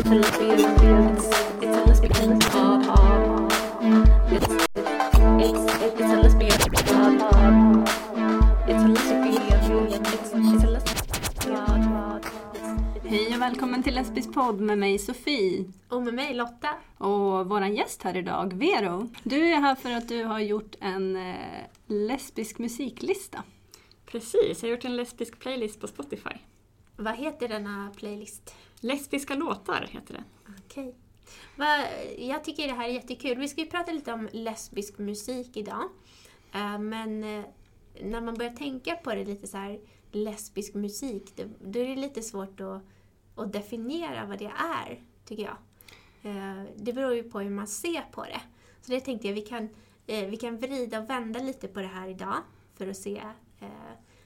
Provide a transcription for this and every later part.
Hej och välkommen till Lesbisk podd med mig Sofie Och med mig Lotta. och våran gäst här idag, Vero. Du är här för att du har gjort en eh, lesbisk musiklista. Precis, jag har gjort en lesbisk playlist på Spotify. Vad heter denna playlist? Lesbiska låtar heter det. Okej. Okay. jag tycker det här är jättekul. Vi ska ju prata lite om lesbisk musik idag. Eh, men eh, när man börjar tänka på det lite så här lesbisk musik, då är det lite svårt att, att definiera vad det är, tycker jag. Eh, det beror ju på hur man ser på det. Så det tänkte jag, vi kan, vi kan vrida och vända lite på det här idag för att se.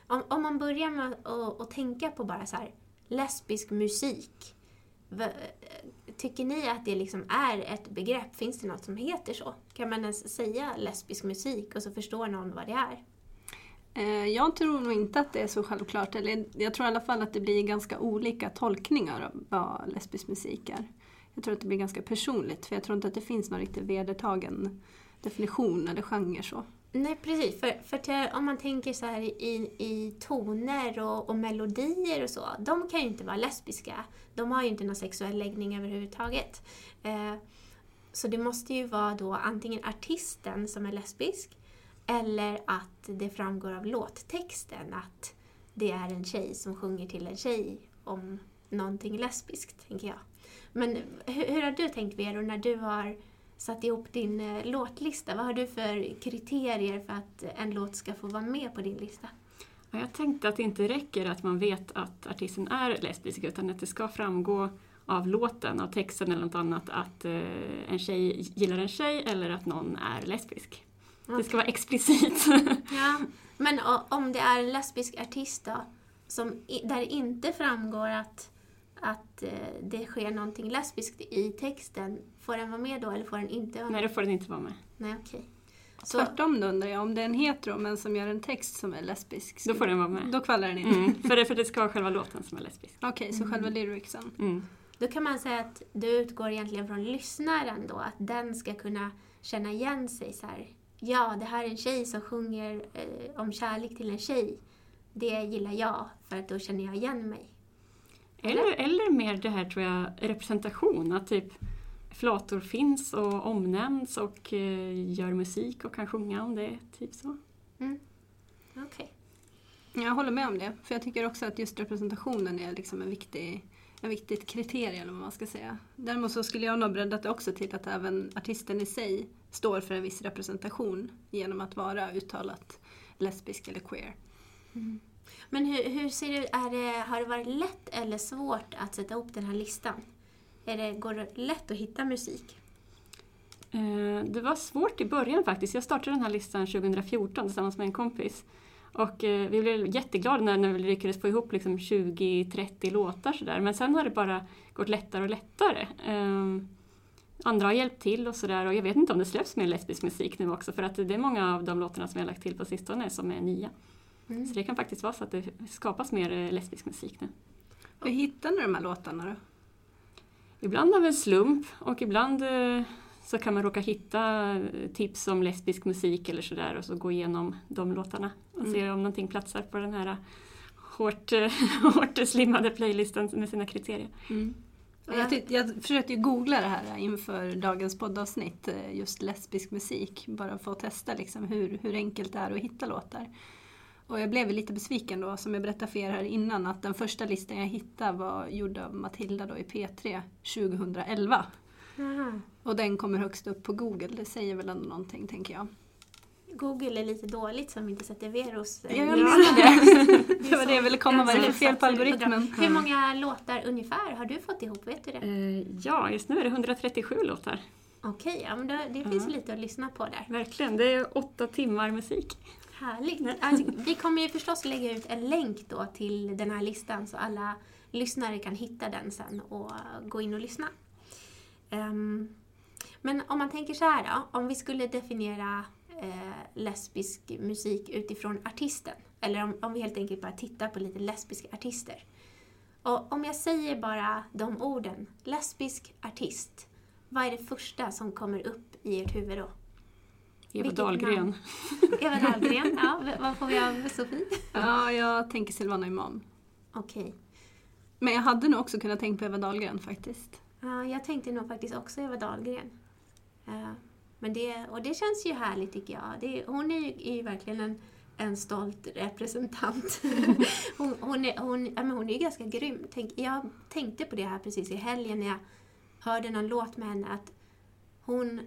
Om, om man börjar med att att tänka på bara så här lesbisk musik. Eh, tycker ni att det liksom är ett begrepp? Finns det något som heter så? Kan man ens säga lesbisk musik och så förstår någon vad det är? Eh, jag tror nog inte att det är så självklart. Eller jag tror i alla fall att det blir ganska olika tolkningar av vad lesbisk musik är. Jag tror att det blir ganska personligt, för jag tror inte att det finns någon riktigt vedertagen definition eller genre så. Nej, precis. För, för till, om man tänker så här i, i toner och, och melodier och så, de kan ju inte vara lesbiska. De har ju inte någon sexuell läggning överhuvudtaget. Eh, så det måste ju vara då antingen artisten som är lesbisk eller att det framgår av låttexten att det är en tjej som sjunger till en tjej om någonting lesbiskt, tänker jag. Men hur, hur har du tänkt, Vero, när du har satt ihop din eh, låtlista? Vad har du för kriterier för att en låt ska få vara med på din lista? Ja, Jag tänkte att det inte räcker att man vet att artisten är lesbisk utan att det ska framgå av låten, av texten eller något annat att eh, en tjej gillar en tjej eller att någon är lesbisk. Det ska vara explicit. Ja, men om det är en lesbisk artist då, som, där det inte framgår att, att eh, det sker någonting lesbiskt i texten, får den vara med då eller får den inte vara med? Nej, då får den inte vara med. Nej, okej. Så, Tvärtom då undrar jag, om det är en hetero men som gör en text som är lesbisk. Då får den vara med. Då kvallar den in. Mm, för, det, för det ska vara själva låten som är lesbisk. Okej, så själva lyricsen. Mm. då kan man säga att du utgår egentligen från lyssnaren då, att den ska kunna känna igen sig så här. Ja, det här är en tjej som sjunger eh, om kärlek till en tjej. Det gillar jag, för att då känner jag igen mig. Eller, eller mer det här tror jag, representation. Att typ flator finns och omnämns och eh, gör musik och kan sjunga om det. Typ så. Okej. Jag håller med om det, för jag tycker också att just representationen är liksom en viktig en viktigt kriterie eller vad man ska säga. Däremot så skulle jag nog breddat det också till att även artisten i sig står för en viss representation genom att vara uttalat lesbisk eller queer. Men hur, hur ser det, är det, har det varit lätt eller svårt att sätta ihop den här listan? Är det, går det lätt att hitta musik? Eh, Det var svårt i början faktiskt. Jag startade den här listan 2014 tillsammans med en kompis. Och eh, vi blev jätteglada när, när vi lyckades få ihop liksom 20-30 låtar sådär. Men sen har det bara gått lättare och lättare. Eh, Andra har hjälpt till och sådär och jag vet inte om det släpps mer lesbisk musik nu också för att det är många av de låtarna som jag har lagt till på sistone som är nya. Mm. Så det kan faktiskt vara så att det skapas mer eh, lesbisk musik nu. Hur hittar ni de här låtarna då? Ibland av en slump och ibland eh, så kan man råka hitta eh, tips om lesbisk musik eller sådär och så gå igenom de låtarna och se om någonting platsar på den här hårt, hårt slimmade playlisten med sina kriterier. Och Jag, tyck, jag försökte ju googla det här inför dagens poddavsnitt, just lesbisk musik, bara för att testa liksom hur, hur enkelt det är att hitta låtar. Och jag blev lite besviken då, som jag berättade för er här innan, att den första listan jag hittade var gjord av Matilda då i P3 2011. Aha. Och den kommer högst upp på Google, det säger väl ändå någonting tänker jag. Google är lite dåligt som inte sätter Veros... Ja, jag eh, visste det. det var det jag ville komma med, det är fel på algoritmen. Hur många låtar ungefär har du fått ihop? Vet du det? Eh, ja, just nu är det 137 låtar. Okej, ja, men då, det finns lite att lyssna på där. Verkligen, det är åtta timmar musik. Härligt. Alltså, vi kommer ju förstås lägga ut en länk då till den här listan så alla lyssnare kan hitta den sen och gå in och lyssna. Ehm, men om man tänker så här då, om vi skulle definiera eh, lesbisk musik utifrån artisten, eller om, om vi helt enkelt bara tittar på lite lesbiska artister. Och om jag säger bara de orden, lesbisk artist, vad är det första som kommer upp i ert huvud då? Eva Vilket Dahlgren. namn? Eva Dahlgren, ja. Vad får vi av Sofie? Ja, jag tänker Silvana Imam. Okej. Men jag hade nog också kunnat tänka på Eva Dahlgren faktiskt. Ja, jag tänkte nog faktiskt också Eva Dahlgren. Eh, men det, och det känns ju härligt tycker jag. Det, hon är ju, är ju verkligen en, en stolt representant. hon, hon, är, hon, ja, men hon är ju ganska grym. Tänk, jag tänkte på det här precis i helgen när jag hörde någon låt med henne. Att hon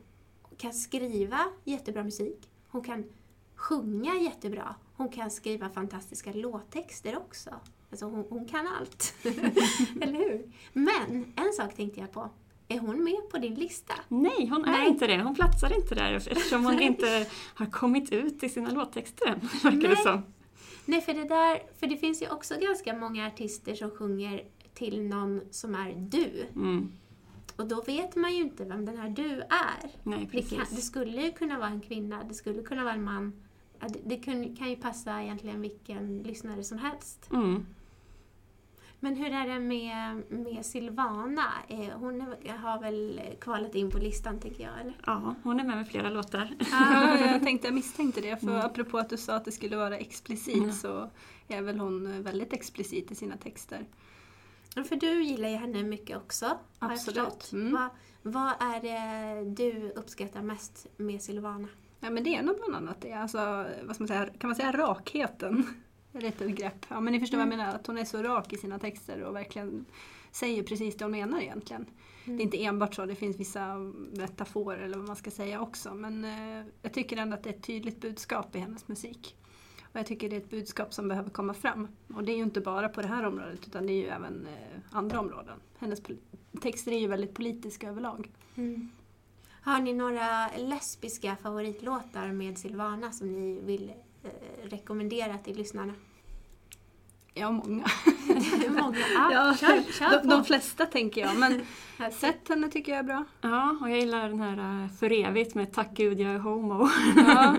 kan skriva jättebra musik. Hon kan sjunga jättebra. Hon kan skriva fantastiska låttexter också. Alltså hon, hon kan allt. Eller hur? Men en sak tänkte jag på. Är hon med på din lista? Nej, hon är Nej. inte det. Hon platsar inte där eftersom hon inte har kommit ut i sina låttexter än, verkar det som. Nej, för det, där, för det finns ju också ganska många artister som sjunger till någon som är du. Mm. Och då vet man ju inte vem den här du är. Nej, Det, kan, precis. det skulle ju kunna vara en kvinna, det skulle kunna vara en man. Det, det kun, kan ju passa egentligen vilken lyssnare som helst. Mm. Men hur är det med, med Silvana? Eh, Hon har väl kvalat in på listan, tänker jag, eller? Ja, hon är med med flera låtar. Ja, jag, tänkte, jag misstänkte det, för Mm. apropå att du sa att det skulle vara explicit Mm. så är väl hon väldigt explicit i sina texter. För du gillar ju henne mycket också, har jag Absolut. förstått. Mm. Vad, vad är det du uppskattar mest med Silvana? Ja, men det är nog bland annat det. Alltså, vad ska man säga, kan man säga rakheten? Ett begrepp? Ja, men ni förstår vad jag menar, att hon är så rak i sina texter och verkligen säger precis det hon menar egentligen. Det är inte enbart så, det finns vissa metaforer eller vad man ska säga också. Men eh, jag tycker ändå att det är ett tydligt budskap i hennes musik. Och jag tycker det är ett budskap som behöver komma fram. Och det är ju inte bara på det här området utan det är ju även eh, andra områden. Hennes texter är ju väldigt politiska överlag. Mm. Har ni några lesbiska favoritlåtar med Silvana som ni vill eh, rekommendera till lyssnarna? Ja, många. Många. Ja, Ja, kör, kör de, på. de flesta tänker jag. Men. Sätt henne tycker jag är bra. Ja, och jag gillar den här äh, För evigt med Tack Gud jag är homo. Ja,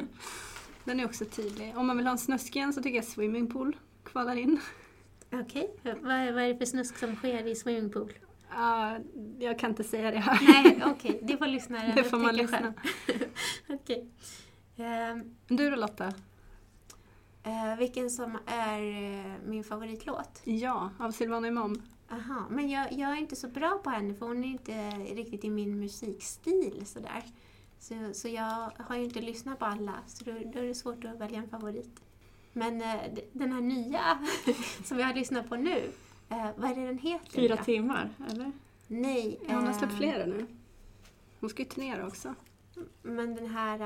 den är också tydlig. Om man vill ha en snuskig så tycker jag Swimmingpool kvalar in. Okej, vad, vad är det för snusk som sker i swimmingpool? Ja, jag kan inte säga det här. Nej, okej, det får lyssnaren Det får man lyssna. själv. Okej. Ehm, Du då Lotta? eh, vilken som är eh, min favoritlåt? Ja, av Silvana Imam. Aha, men jag, jag är inte så bra på henne för hon är inte riktigt i min musikstil sådär. Så, så jag har ju inte lyssnat på alla, så då, då är det svårt att välja en favorit. Men eh, den här nya som jag har lyssnat på nu, eh, vad är det den heter? Fyra då? timmar, eller? Nej. Ja, hon har släppt eh, flera nu. Hon ska ju turnera också. Men den här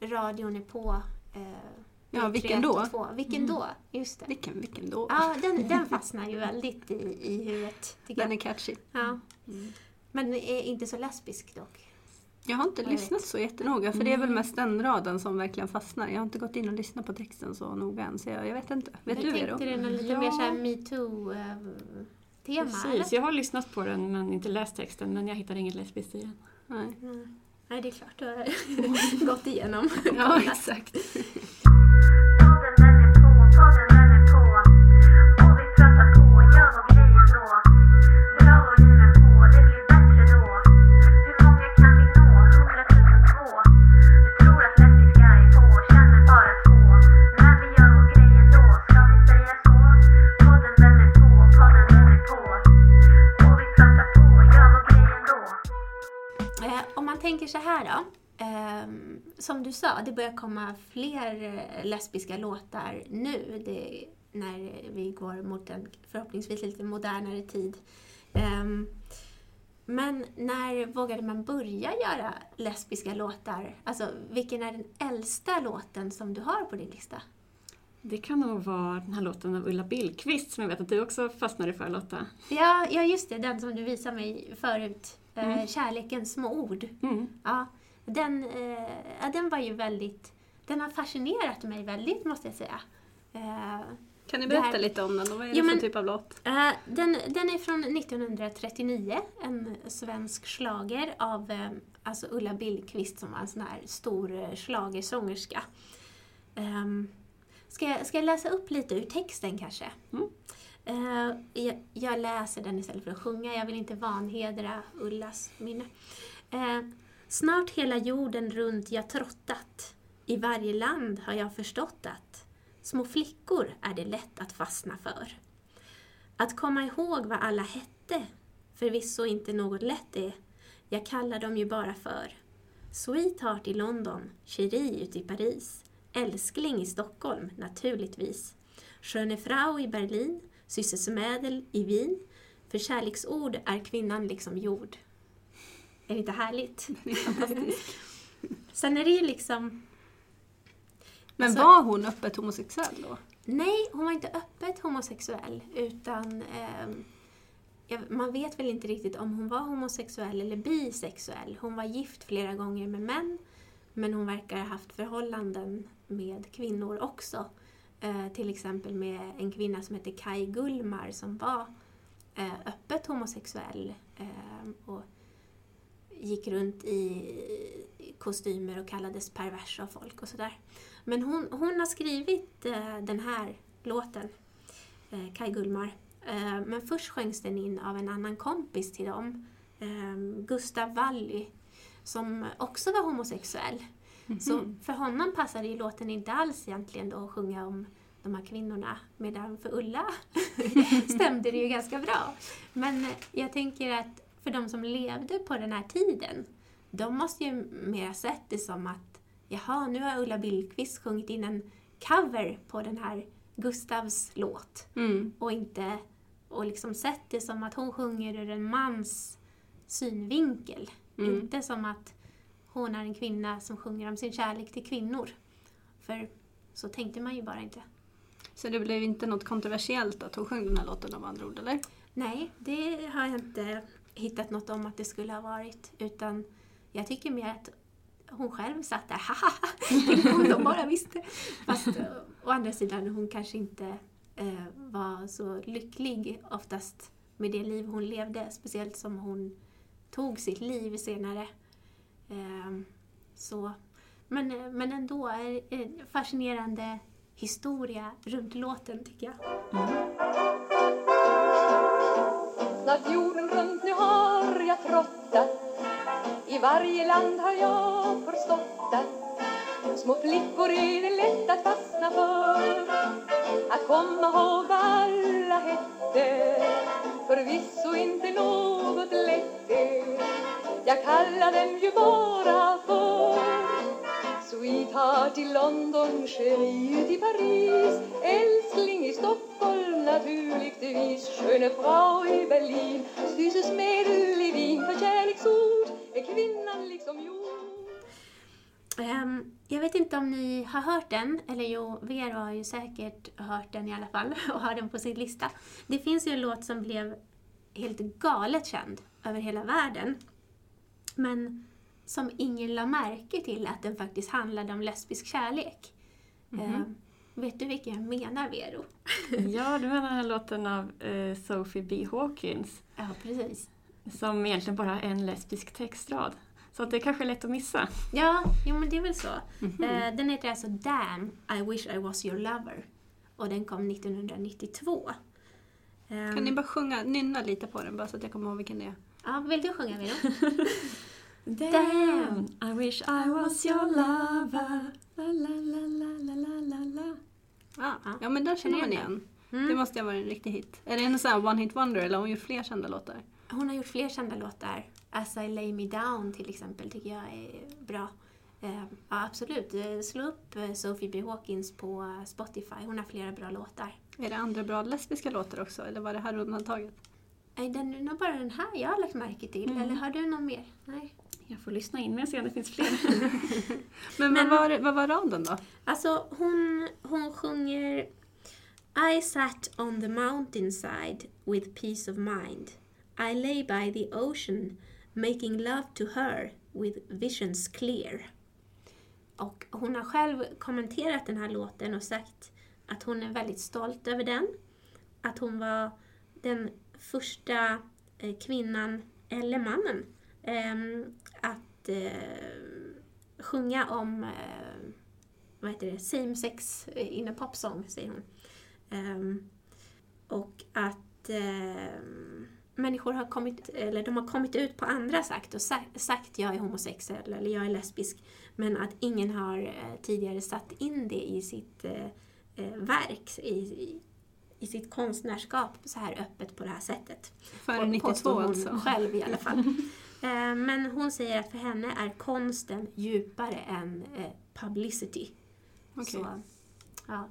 eh, radion är på. eh, Ja, vilken då? 382. Vilken då? Just det. Vilken, vilken då? Ja, den, den fastnar ju väldigt i, i huvudet. Den jag. är catchy. Ja. Men är inte så lesbisk dock. Jag har inte Jag lyssnat så jättenoga för det är väl mest den raden som verkligen fastnar. Jag har inte gått in och lyssnat på texten så noga än så jag, jag vet inte. Vet jag du tänkte Vero? den är lite Ja. mer såhär metoo-tema, Precis, eller? jag har lyssnat på den men inte läst texten men jag hittar inget lesbiskt i den. Nej. Mm. Nej, det är klart. Du har gått igenom. Ja, exakt. det börjar komma fler eh, lesbiska låtar nu. Det, när vi går mot en förhoppningsvis lite modernare tid. Ehm, men när vågade man börja göra lesbiska låtar? Alltså, vilken är den äldsta låten som du har på din lista? Det kan nog vara den här låten av Ulla Billqvist som jag vet att du också fastnade för Lotta. Ja, ja just det, den som du visade mig förut. Eh, Mm. Kärlekens små ord. Mm. Ja, den, eh, ja, den var ju väldigt... Den har fascinerat mig väldigt, måste jag säga. Eh, Kan ni berätta här- lite om den och vad är det för men- typ av låt? eh, den, den är från 1939, en svensk slager av eh, alltså Ulla Billqvist som var en sån här stor eh, schlagersångerska. Ehm, ska, jag, ska jag läsa upp lite ur texten kanske? Mm. Eh, jag, jag läser den istället för att sjunga. Jag vill inte vanhedra Ullas minne. Snart hela jorden runt jag trottat. I varje land har jag förstått att små flickor är det lätt att fastna för. Att komma ihåg vad alla hette, förvisso inte något lätt det. Jag kallar dem ju bara för Sweetheart i London, Cherie ute i Paris, Älskling i Stockholm, naturligtvis. Schöne Frau i Berlin, Süßes i Wien. För kärleksord är kvinnan liksom jord. Är det inte härligt? Är. Sen är det ju liksom... Men Alltså- var hon öppet homosexuell då? Nej, hon var inte öppet homosexuell utan ehm, ja, man vet väl inte riktigt om hon var homosexuell eller bisexuell. Hon var gift flera gånger med män men hon verkar ha haft förhållanden med kvinnor också. Eh, till exempel med en kvinna som heter Kai Gullmar som var eh, öppet homosexuell eh, och gick runt i kostymer och kallades pervers av folk och sådär. Men hon, hon har skrivit eh, den här låten, eh, Kai Gullmar. Eh, men först sjöngs den in av en annan kompis till dem, eh, Gustav Wally, som också var homosexuell. Så för honom passade ju låten inte alls egentligen då att sjunga om de här kvinnorna. Medan för Ulla stämde det ju ganska bra. Men jag tänker att för de som levde på den här tiden, de måste ju mer sett det som att jaha, nu har Ulla Billqvist sjungit in en cover på den här Gustavs låt Mm. och inte och liksom sett det som att hon sjunger ur en mans synvinkel. Mm. Inte som att hon är en kvinna som sjunger om sin kärlek till kvinnor. För så tänkte man ju bara inte. Så det blev inte något kontroversiellt att hon sjöng den här låten av andra ord, eller? Nej, det har jag inte hittat något om att det skulle ha varit. Utan jag tycker mer att hon själv satt där, haha, tänk om de bara visste. Fast eh, å andra sidan, hon kanske inte eh, var så lycklig oftast med det liv hon levde. Speciellt som hon tog sitt liv senare. Eh, så. Men, eh, men ändå, är en fascinerande historia runt låten tycker jag. Mm. Snart jorden runt nu har jag trottat. I varje land har jag förstått att Små flickor är det lätt att fastna för. Att komma ihåg vad alla hette Förvisso inte något lätt Jag kallar dem ju bara för Sweetheart i London, Cherie i Paris. Älskling i Stockholm naturligtvis Sköne Frau i Berlin. Süßes Mädel i Wien För kärleksord. Är kvinnan liksom jord? Um, jag vet inte om ni har hört den, eller jo, Vero har ju säkert hört den i alla fall och har den på sin lista. Det finns ju en låt som blev helt galet känd över hela världen. Men som ingen la märke till att den faktiskt handlade om lesbisk kärlek. Ehm, vet du vilken jag menar, Vero? Ja, du menar den här låten av eh, Sophie B. Hawkins Ja, precis. som egentligen bara har en lesbisk textrad. Så att det är kanske är lätt att missa. Ja, jo, men det är väl så. Eh, den heter alltså Damn, I wish I was your lover. Och den kom 1992. Ehm, Kan ni bara sjunga, nynna lite på den bara så att jag kommer ihåg vilken det är? Ja, vill du sjunga Vero? Damn, I wish I was your lover. La, la, la, la, la, la, la, la. Ah, Ja. men den känner man igen. Mm. Det måste ha varit en riktig hit. Är det en sån här one hit wonder eller har hon gjort fler kända låtar? Hon har gjort fler kända låtar. As I lay me down till exempel tycker jag är bra. Eh, ja, absolut. Eh, Slå upp eh, Sophie B. Hawkins på Spotify. Hon har flera bra låtar. Är det andra bra lesbiska låtar också eller var det här undantaget? Nej, den är nog bara den här jag har lagt märke till. Mm. Eller har du någon mer? Nej. Jag får lyssna in mig och se om det finns fler. Men, Men- vad, var, vad var raden då? Alltså hon, hon sjunger I sat on the mountainside with peace of mind. I lay by the ocean making love to her with visions clear. Och hon har själv kommenterat den här låten och sagt att hon är väldigt stolt över den. Att hon var den första eh, kvinnan, eller mannen, Ehm, att eh, sjunga om eh, vad heter det, same sex in a pop-song, säger hon. Ehm, och att eh, människor har kommit, eller de har kommit ut på andra sätt och sagt, sagt jag är homosexuell eller jag är lesbisk. Men att ingen har eh, tidigare satt in det i sitt eh, eh verk, i, i, i sitt konstnärskap så här öppet på det här sättet. Före På- 92 påstår hon alltså. själv i alla fall. Eh, Men hon säger att för henne är konsten djupare än eh, publicity. Okej. Så, ja.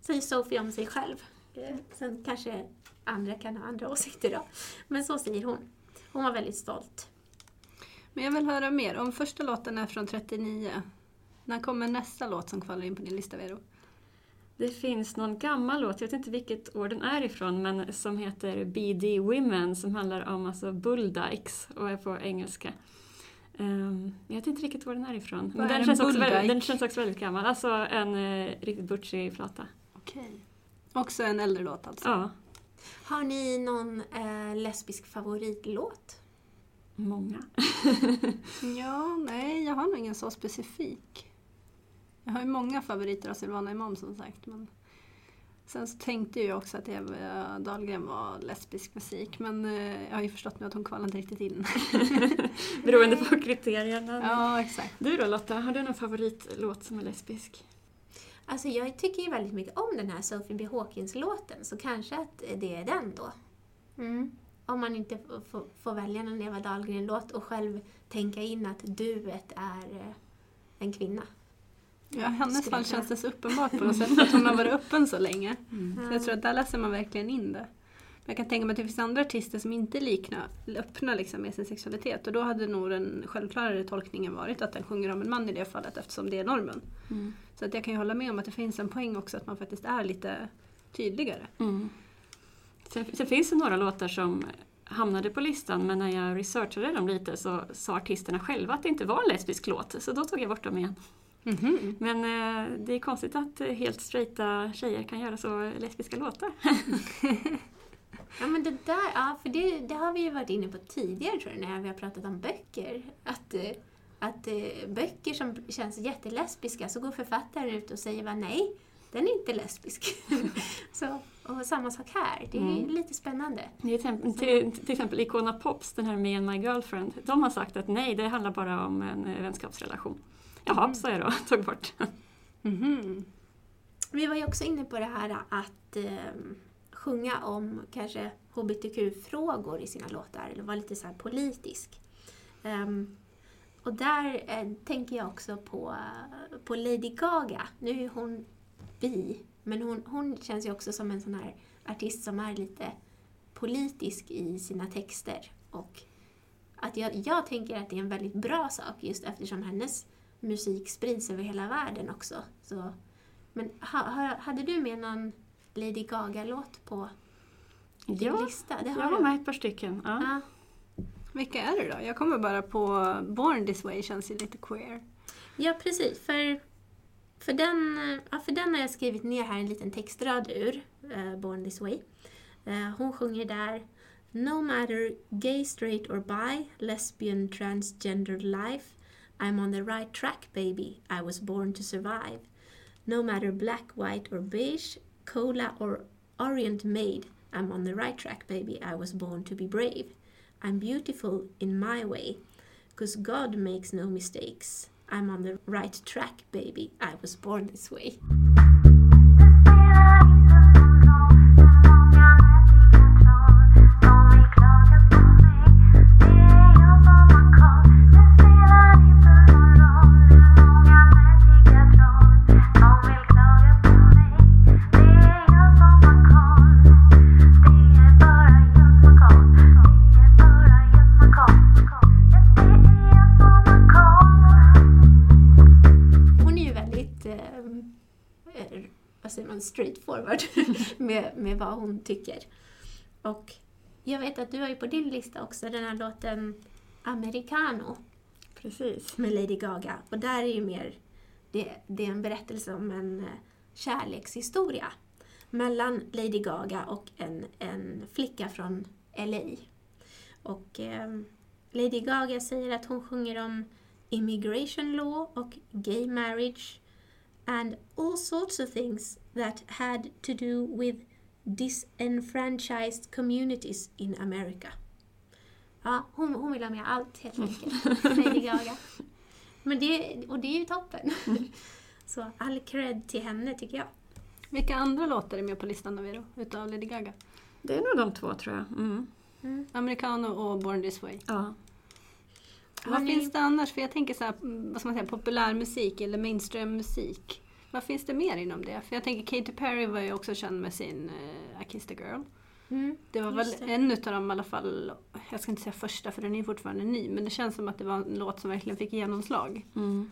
Säger Sophie om sig själv. Eh, Sen kanske andra kan ha andra åsikter då. Men så säger hon. Hon var väldigt stolt. Men jag vill höra mer. Om första låten är från 39, när kommer nästa låt som kvalar in på din lista, Vero? Det finns någon gammal låt, jag vet inte vilket år den är ifrån, men som heter BD Women som handlar om alltså bulldikes och är på engelska. Ehm, jag vet inte riktigt var den är ifrån. Men är den en känns, också väldigt, den känns också väldigt gammal. Alltså en eh, riktigt butchig flata. Okej. Också en äldre låt alltså? Ja, Har ni någon eh, lesbisk favoritlåt? många. Ja, nej, jag har nog ingen så specifik. Jag har ju många favoriter av Silvana Imam som sagt. Men sen så tänkte jag ju också att Eva Dahlgren var lesbisk musik. Men eh, jag har ju förstått nu att hon kvalade inte riktigt in. Beroende på kriterierna. ja, exakt. Du då Lotta, har du någon favoritlåt som är lesbisk? Alltså jag tycker ju väldigt mycket om den här Sophie B. Hawkins-låten, så kanske att det är den då. Mm. Om man inte får välja någon Eva Dahlgren-låt och själv tänka in att duet är eh, en kvinna. Ja, hennes fall känns det så uppenbart på något sätt för att hon har varit öppen så länge. Mm. Så jag tror att där läser man verkligen in det. Men jag kan tänka mig att det finns andra artister som inte är likna, öppna liksom med sin sexualitet. Och då hade nog den självklarare tolkningen varit att den sjunger om en man i det fallet eftersom det är normen. Mm. Så att jag kan ju hålla med om att det finns en poäng också att man faktiskt är lite tydligare. Mm. Sen, sen finns det några låtar som hamnade på listan men när jag researchade dem lite så sa artisterna själva att det inte var en lesbisk låt så då tog jag bort dem igen. Mhm. Men eh, det är konstigt att eh, helt straighta tjejer kan göra så lesbiska låtar. Ja men det där, ja för det, det har vi ju varit inne på tidigare tror jag när vi har pratat om böcker. Att, eh, att eh, böcker som känns jättelesbiska så går författaren ut och säger va nej, den är inte lesbisk. så, och samma sak här, det är Mm. lite spännande. Det är till, till, till exempel Icona Pops, den här Me and My Girlfriend, de har sagt att nej, det handlar bara om en vänskapsrelation. Jaha, sa jag då, tog bort. Mhm. Vi var ju också inne på det här att eh, sjunga om kanske hbtq-frågor i sina låtar, eller vara lite så här politisk. Um, och där eh, tänker jag också på, på Lady Gaga. Nu är hon bi, men hon, hon känns ju också som en sån här artist som är lite politisk i sina texter. Och att jag, jag tänker att det är en väldigt bra sak just eftersom hennes musik sprids över hela världen också. Så, men ha, ha, hade du med någon Lady Gaga-låt på din Ja, lista? Det jag har med ett par stycken. Ja. Ja. Vilka är det då? Jag kommer bara på Born This Way känns ju lite queer. Ja, precis. För, för, den, ja, för den har jag skrivit ner här en liten textrad ur, eh, Born This Way. Eh, hon sjunger där No matter gay, straight or bi, lesbian, transgender life I'm on the right track baby, I was born to survive. No matter black, white or beige, cola or orient made I'm on the right track baby, I was born to be brave. I'm beautiful in my way, cause God makes no mistakes. I'm on the right track, baby. I was born this way. Man, straightforward med, med vad hon tycker. Och jag vet att du har ju på din lista också den här låten Americano Precis. med Lady Gaga. Och där är ju mer, det, det är en berättelse om en eh, kärlekshistoria mellan Lady Gaga och en, en flicka från LA. Och eh, Lady Gaga säger att hon sjunger om immigration law och gay marriage and all sorts of things that had to do with Disenfranchised Communities in America. Ja, hon, hon vill ha med allt helt enkelt. Lady Gaga. Men det, och det är ju toppen. Så all cred till henne tycker jag. Vilka andra låtar är med på listan då, Vero? Utav Lady Gaga? Det är nog de två tror jag. Mm. Americano och Born This Way. Ja. Vad ni- finns det annars? För jag tänker så här, mm, vad ska man säga, populärmusik eller mainstream-musik. Vad finns det mer inom det? För jag tänker Katy Perry var ju också känd med sin uh, I Kissed a Girl. Mm. Det var väl det. en utav dem i alla fall, jag ska inte säga första för den är fortfarande ny, men det känns som att det var en låt som verkligen fick genomslag. Mm.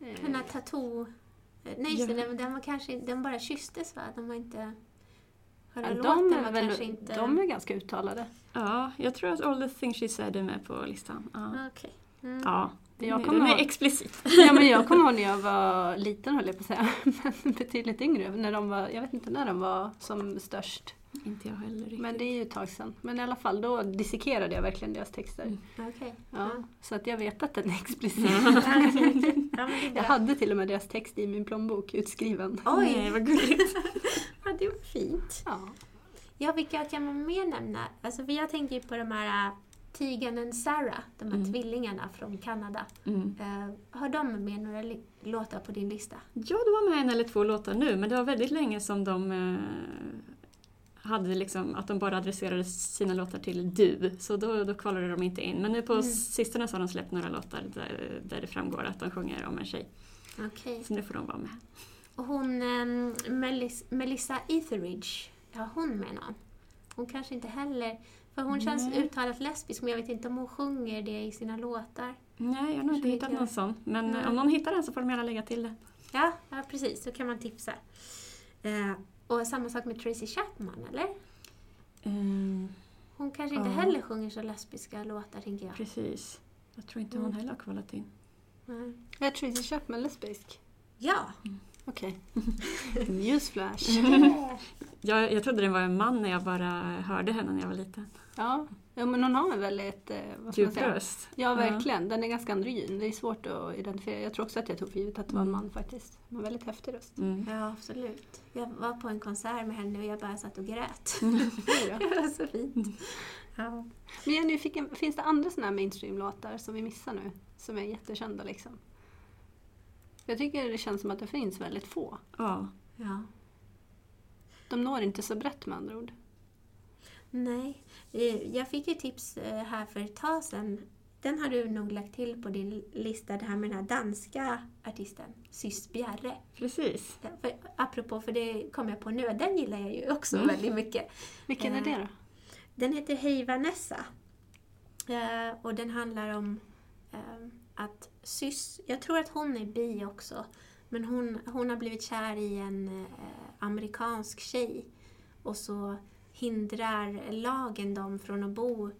Eh, Den här tattoo... Nej, just det, Ja. den, den var kanske den bara kysstes va? Den var inte... Själva ja, låten de, är var väl, kanske inte... de är ganska uttalade. ja, jag tror att All the things she said är med på listan. Ja, Ah, Okej. Mm. ja. Jag den kommer ihåg- explicit. Ja, men jag kommer ihåg när jag var liten höll jag på att säga, men betydligt yngre. När de var, jag vet inte när de var som störst. Inte jag heller riktigt. Men det är ju ett tag sedan. Men i alla fall, då dissekerade jag verkligen deras texter. Mm. Okej. Ja, så att jag vet att den är explicit. Jag hade till och med deras text i min plånbok utskriven. Oj! Nej, vad gulligt. Ja, det var fint. Ja. Ja, vilka kan man mer nämna? Alltså, för jag tänker på de här Tegan och Sarah, de här Mm. tvillingarna från Kanada. Mm. Eh, har de med några låtar på din lista? Ja, det var med en eller två låtar nu, men det var väldigt länge som de eh, hade liksom att de bara adresserade sina låtar till du, så då, då kvalade de inte in. Men nu på Mm. sistone så har de släppt några låtar där, där det framgår att de sjunger om en tjej. Okej. Så nu får de vara med. Och hon, ehm, Melis- Melissa Etheridge, har hon med någon? Hon kanske inte heller... För hon känns Nej. uttalat lesbisk, men jag vet inte om hon sjunger det i sina låtar. Nej, jag har nog inte hittat någon sån. Men Nej. eh, om någon hittar den så får de gärna lägga till det. Ja, ja precis. Så kan man tipsa. Eh, och samma sak med Tracy Chapman, eller? Eh, Hon kanske inte Ja. heller sjunger så lesbiska låtar, tänker jag. precis. Jag tror inte Mm. hon heller har kvalat in. Nej. Är Tracy Chapman lesbisk? Ja! Okej. Newsflash. Jag, jag trodde det var en man när jag bara hörde henne när jag var liten. Ja. ja, men hon har en väldigt, eh, vad ska man Djup röst. Ja, verkligen. Den är ganska androgyn. Det är svårt att identifiera. Jag tror också att jag tog för givet att det var en Mm. man faktiskt. Men väldigt häftig röst. Mm. Ja, absolut. Jag var på en konsert med henne och jag bara satt och grät. Då. det var så fint. Ja. Men jag är nyfiken, finns det andra sådana här mainstream-låtar som vi missar nu? Som är jättekända liksom? Jag tycker det känns som att det finns väldigt få. Ja. ja. De når inte så brett med andra ord. Nej, eh, jag fick ju tips eh, här för ett tag sedan. Den har du nog lagt till på din lista, det här med den här danska artisten, Sys Bjerre. Precis. För, apropå, för det kom jag på nu, den gillar jag ju också Mm. väldigt mycket. Vilken är Eh, det då? Den heter Hej Vanessa. Eh, och den handlar om eh, att Sys, jag tror att hon är bi också, men hon, hon har blivit kär i en eh, amerikansk tjej. Och så hindrar lagen dem från att bo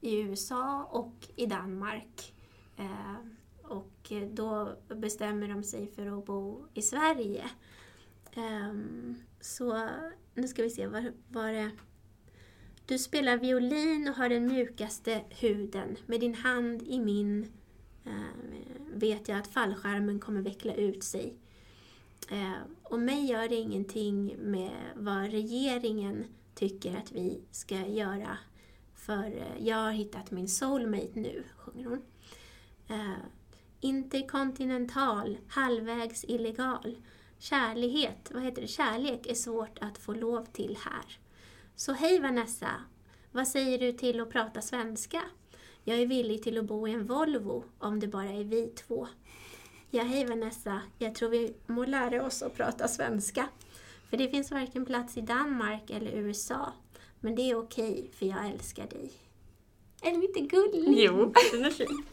i USA och i Danmark. Eh, och då bestämmer de sig för att bo i Sverige. Ehm, så nu ska vi se, vad var det? Du spelar violin och har den mjukaste huden. Med din hand i min Eh, vet jag att fallskärmen kommer veckla ut sig. Eh, och mig gör det ingenting med vad regeringen tycker att vi ska göra. För eh, jag har hittat min soulmate nu, sjunger hon. Interkontinental, halvvägs illegal. Kärlighet, vad heter det? Kärlek är svårt att få lov till här. Så hej Vanessa, vad säger du till att prata svenska? Jag är villig till att bo i en Volvo om det bara är vi två. Ja, hej Vanessa, jag tror vi må lära oss att prata svenska. För det finns varken plats i Danmark eller USA. Men det är okej, för jag älskar dig. Är den inte gullig? Jo, den är fin.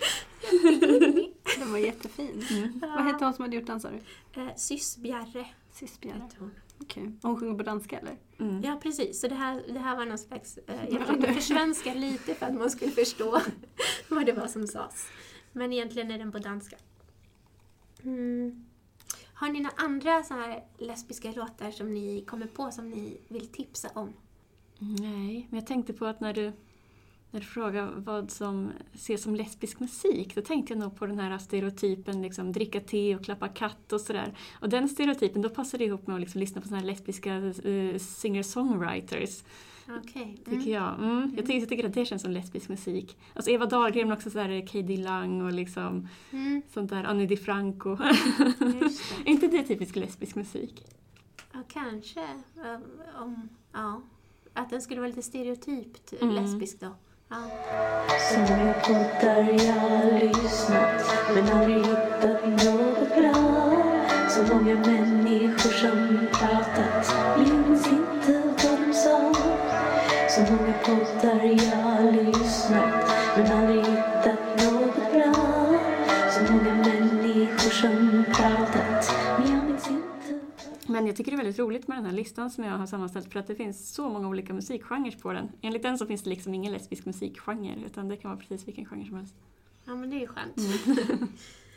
Den var jättefin. Mm. Vad hette hon som hade gjort den sa du? Eh, Sys Bjerre heter hon. Okej. Hon sjunger på danska eller? Mm. Ja, precis. Så det här, det här var någon slags... Eh, jag försökte försvenska lite för att man skulle förstå vad det var som sades. Men egentligen är den på danska. Mm. Har ni några andra så här lesbiska låtar som ni kommer på som ni vill tipsa om? Nej, men jag tänkte på att när du, när du frågar vad som ses som lesbisk musik, då tänkte jag nog på den här stereotypen liksom, dricka te och klappa katt och sådär. Och den stereotypen, då passar det ihop med att liksom, lyssna på såna här lesbiska eh, singer-songwriters, Okej. tycker jag. Mm. Jag, tycker, jag tycker att det känns som lesbisk musik. Alltså Eva Dahlgren men också sådär K.D. Lang och liksom Mm, sånt där, Annie DiFranco. det. inte det typisk lesbisk musik? Ja, kanske. Um, om, ja. Att den skulle vara lite stereotypt Mm. lesbisk då. Ja. Så många poddar jag lyssnat men aldrig hittat något bra. Så många människor som pratat minns inte vad de sa. Så många poddar jag lyssnat men aldrig hittat Men jag tycker det är väldigt roligt med den här listan som jag har sammanställt för att det finns så många olika musikgenrer på den. Enligt den så finns det liksom ingen lesbisk musikgenre utan det kan vara precis vilken genre som helst. ja, men det är ju skönt.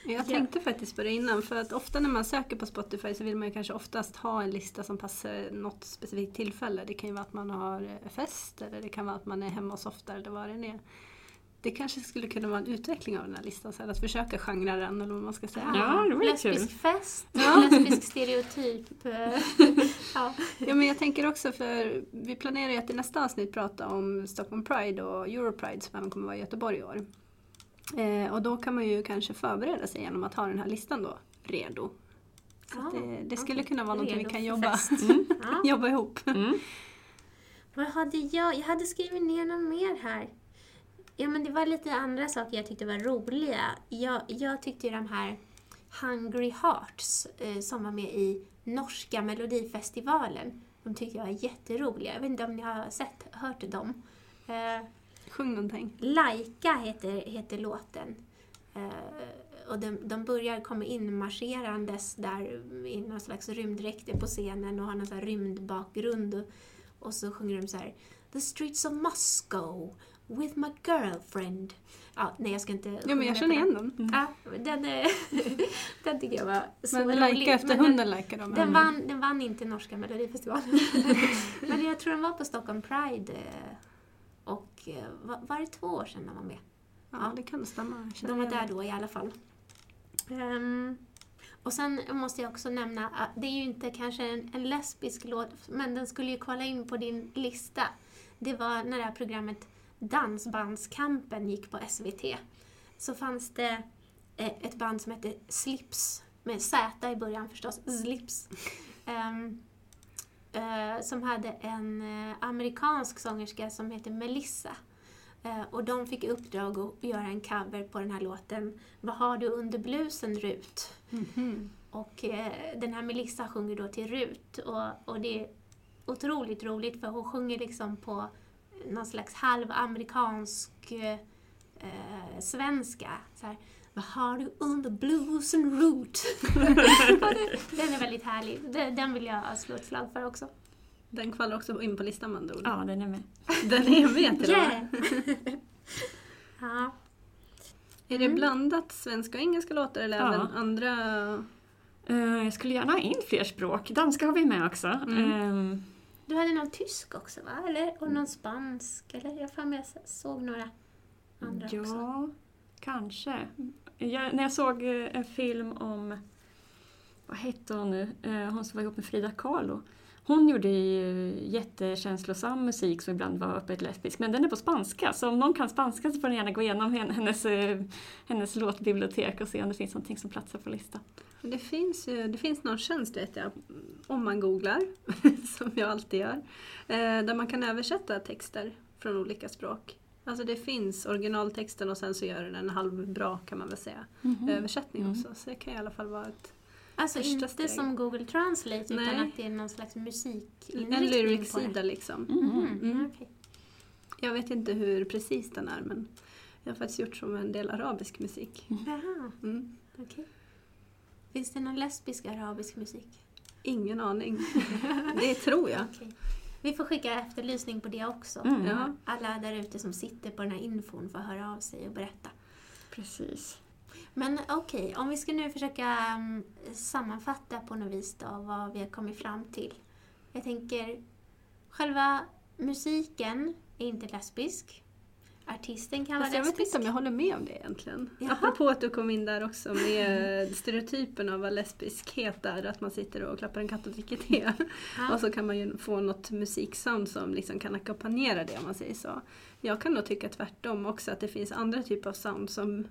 Jag tänkte faktiskt på det innan för att ofta när man söker på Spotify så vill man ju kanske oftast ha en lista som passar något specifikt tillfälle. Det kan ju vara att man har fest eller det kan vara att man är hemma och softar eller vad det än är. Det kanske skulle kunna vara en utveckling av den här listan sen, att försöka genra den eller vad man ska säga. Ja, det lesbisk kul. fest, Ja. lesbisk stereotyp. eh, ja. Ja men jag tänker också för vi planerar ju att i nästa avsnitt prata om Stockholm Pride och Europride som även kommer vara i Göteborg i år. Eh, och då kan man ju kanske förbereda sig genom att ha den här listan då redo. Så Ja, det, det skulle okej. kunna vara något vi kan jobba. Ja. jobba ihop. Mm. Vad hade jag? Jag hade skrivit ner något mer här. Ja, men det var lite andra saker jag tyckte var roliga. Jag, jag tyckte ju de här Hungry Hearts eh, som var med i norska melodifestivalen, de tyckte jag var jätteroliga. Jag vet inte om ni har sett, hört dem. Eh, Sjung någonting. Laika heter, heter låten. Eh, och de, de börjar komma in marscherandes där i någon slags rymddräkter på scenen och har någon sån rymdbakgrund. Och, och så sjunger de så här The streets of Moscow with my girlfriend. Ja, nej, jag ska inte Ja men jag känner igen den. den. Ja, den, den tycker jag var så Men rolig. lajka efter Men hunden lajkar de. Den vann, den vann inte norska melodifestivalen. Men jag tror den var på Stockholm Pride. eh, Och eh, var, var det två år sedan den var med? Ja det kan stämma. De var där då i alla fall. Ehm, och sen måste jag också nämna att det är ju inte kanske en, en lesbisk låt, men den skulle ju kvala in på din lista. Det var när det här programmet Dansbandskampen gick på SVT. Så fanns det eh, ett band som hette Slips, med Z i början förstås, Slips. Ehm, eh, som hade en eh, amerikansk sångerska som heter Melissa. Eh, och de fick i uppdrag att göra en cover på den här låten Vad har du under blusen Rut? Mhm. Och eh, den här Melissa sjunger då till Rut och, och det är otroligt roligt för hon sjunger liksom på någon slags halvamerikansk eh, svenska. Så här, Vad har du under? Och det- den är väldigt härlig. Den, vill jag slå ett slag för också. Den kvalar också in på listan med andra ord. Ja, den är med. Den är med till Yeah! ja. Är det blandat svenska och engelska låtar eller Ja. även andra? Eh, jag skulle gärna ha in fler språk. Danska har vi med också. Eh, Du hade någon tysk också va? Eller? Och någon spansk? Eller? Jag för mig jag såg några andra också. ja, kanske. Jag, när jag såg eh, en film om, vad hette hon nu, Eh, hon som var ihop med Frida Kahlo. Hon gjorde ju jättekänslosam musik som ibland var öppet lesbisk, men den är på spanska. Så om någon kan spanska så får ni gärna gå igenom hen- hennes, eh, hennes låtbibliotek och se om det finns någonting som platsar på listan. Det finns, ju, det finns någon tjänst vet jag, om man googlar, som jag alltid gör, eh, där man kan översätta texter från olika språk. Alltså det finns originaltexten och sen så gör den en halvbra kan man väl säga, översättning Mm. också. Så det kan i alla fall vara ett, Alltså Första inte steg. som Google Translate utan Nej. att det är någon slags musikinriktning en lyric-sida liksom. Mhm, Mm. okej. Jag vet inte hur precis den är men jag har faktiskt gjort som en del arabisk musik. Jaha, Mm. okej. Finns det någon lesbisk arabisk musik? Ingen aning. det tror jag. Okej. Vi får skicka efterlysning på det också. Mm. Ja. Alla där ute som sitter på den här infon får höra av sig och berätta. Precis. Men okej, om vi ska nu försöka um, sammanfatta på något vis då vad vi har kommit fram till. Jag tänker, själva musiken är inte lesbisk. artisten kan vara Fast jag vet lesbisk. inte om jag håller med om det egentligen. Jaha. Apropå att du kom in där också med stereotypen av vad lesbiskhet är, att man sitter och klappar en katt och dricker te. Ja. Och så kan man ju få något musiksound som liksom kan ackompanjera det om man säger så. Jag kan nog tycka tvärtom också, att det finns andra typer av sound som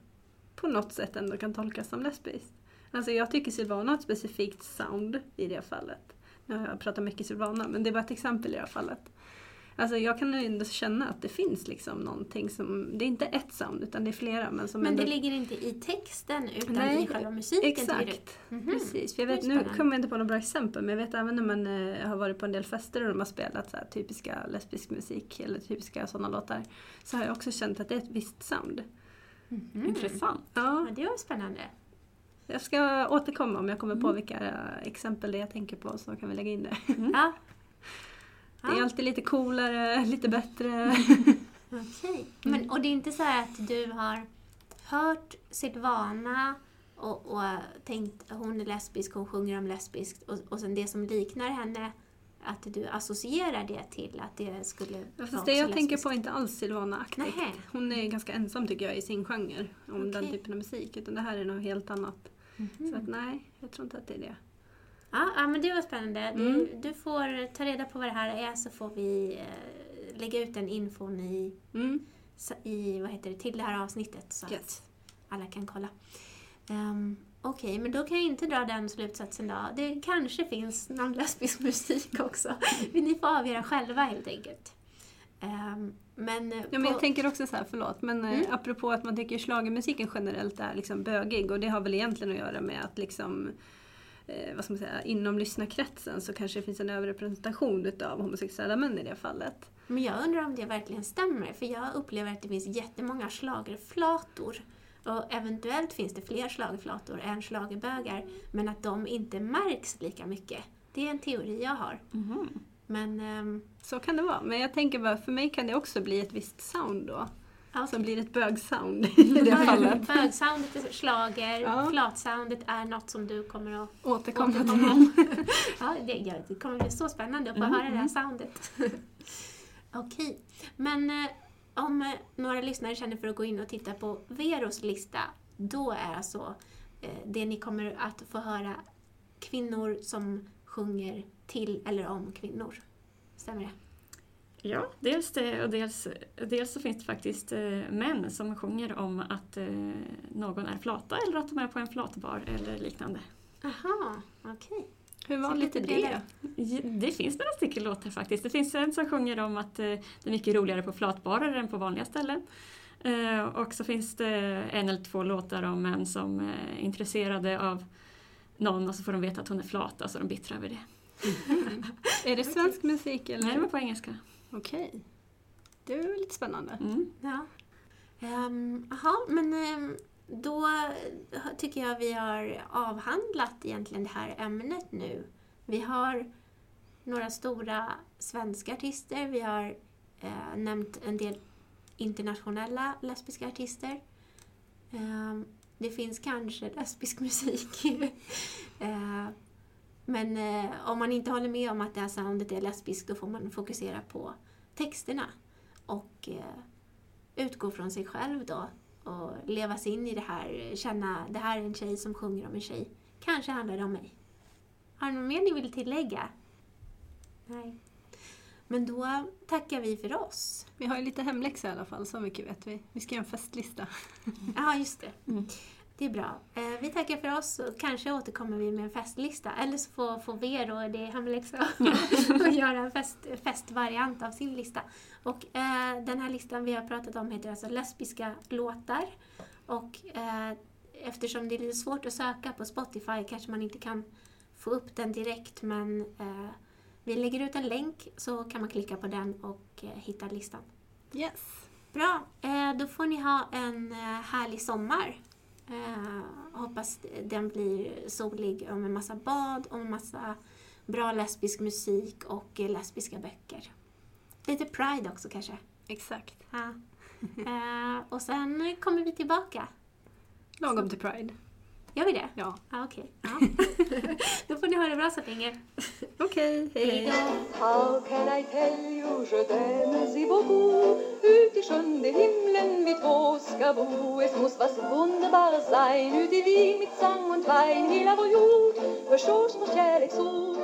på något sätt ändå kan tolkas som lesbiskt. Alltså jag tycker Silvana har ett specifikt sound i det fallet. Nu har jag pratat mycket Silvana, men det var ett exempel i det här fallet. Alltså jag kan ändå känna att det finns liksom någonting som, det är inte ett sound utan det är flera men som Men ändå... det ligger inte i texten utan Nej, i själva musiken? Exakt, Mhm. precis. För jag är vet, nu kommer jag inte på några bra exempel men jag vet även när man eh, har varit på en del fester och de har spelat så här, typiska lesbisk musik eller typiska sådana låtar så har jag också känt att det är ett visst sound. Mhm. Intressant. Ja, Ja, det var spännande. jag ska återkomma om jag kommer Mm. på vilka eh, exempel det jag tänker på så kan vi lägga in det. Ja. Det är Ja. alltid lite coolare, lite bättre. Okej. Men, och det är inte så här att du har hört Silvana och, och tänkt att hon är lesbisk, hon sjunger om lesbiskt och, och sen det som liknar henne, att du associerar det till att det skulle vara Fast det jag tänker på är inte alls Silvana-aktigt. Hon är ganska ensam tycker jag i sin genre om den Okej. typen av musik. Utan det här är något helt annat. Mhm. Så att nej, jag tror inte att det är det. Ja, ja, men det var spännande. Du, Mm. du får ta reda på vad det här är så får vi eh, lägga ut den infon i, Mm. i vad heter det, till det här avsnittet så Yes. att alla kan kolla. Um, Okej, men då kan jag inte dra den slutsatsen då. Det kanske finns någon lesbisk musik också. Ni får avgöra själva helt enkelt. Ehm, men, eh, Ja, men jag tänker också så här, förlåt, men Mm. eh, apropå att man tycker schlagermusiken generellt är liksom bögig och det har väl egentligen att göra med att liksom eh, vad ska man säga, inom lyssnarkretsen så kanske det finns en överrepresentation utav homosexuella män i det fallet. Men jag undrar om det verkligen stämmer, för jag upplever att det finns jättemånga schlagerflator. Och eventuellt finns det fler schlagerflator än schlagerbögar, men att de inte märks lika mycket. Det är en teori jag har. Mhm. Men ehm, Så kan det vara, men jag tänker bara, för mig kan det också bli ett visst sound då. ja, Som blir ett bögsound i det fallet. Bögsoundet är schlager, Ja. flatsoundet är något som du kommer att Återkomma till. återkomma ja, det, det kommer bli så spännande att få Mm, höra det här soundet. Okej, men eh, om eh, några lyssnare känner för att gå in och titta på Veros lista, då är alltså eh, det ni kommer att få höra kvinnor som sjunger till eller om kvinnor. Stämmer det? Ja, dels det och dels, dels så finns det faktiskt eh, män som sjunger om att någon är flata eller att de är på en flatbar eller liknande. Aha, okej. Hur vanligt är det? Det finns några stycken låtar faktiskt. Det finns en som sjunger om att eh, det är mycket roligare på flatbarer än på vanliga ställen. Eh, Och så finns det en eller två låtar om män som är intresserade av någon och så får de veta att hon är flata så de bittrar över det. Är det svensk musik eller? Nej, det var på engelska. Okej. Det är väl lite spännande. Mm. Ja. Jaha, men ehm, då tycker jag vi har avhandlat egentligen det här ämnet nu. Vi har några stora svenska artister, vi har eh, nämnt en del internationella lesbiska artister. Eh, det finns kanske lesbisk musik. Eh, men eh, om man inte håller med om att det här soundet är lesbiskt då får man fokusera på texterna och eh, utgå från sig själv då och leva sig in i det här, känna det här är en tjej som sjunger om en tjej. Kanske handlar det om mig. Har ni något mer ni vill tillägga? Nej. Men då tackar vi för oss. Vi har ju lite hemläxa i alla fall, så mycket vet vi. Vi ska göra en festlista. Ja, just det. Mm. Det är bra. Eh, vi tackar för oss och kanske återkommer vi med en festlista. Eller så får, får Vero, det är hemläxa, och göra en fest, festvariant av sin lista. Och eh, den här listan vi har pratat om heter alltså lesbiska låtar. Och eh, eftersom det är lite svårt att söka på Spotify kanske man inte kan få upp den direkt men eh, vi lägger ut en länk så kan man klicka på den och eh, hitta listan. Yes. Bra, eh, då får ni ha en härlig sommar. Eh, hoppas den blir solig och med massa bad och med massa bra lesbisk musik och eh, lesbiska böcker. Lite Pride också kanske. Exakt. Ja. Eh, och sen kommer vi tillbaka. Lagom till Pride. Gör vi det? Ja. Ja, okej. Ja. Då får ni ha det bra så länge. Okej, Hej då. How can I tell you, je t'aime si beaucoup Ut i sjunde himlen vi två ska bo Es muss was wunderbares sein Ut i Wien mit Sang und Wein Hela vår jord förstås vår kärleksord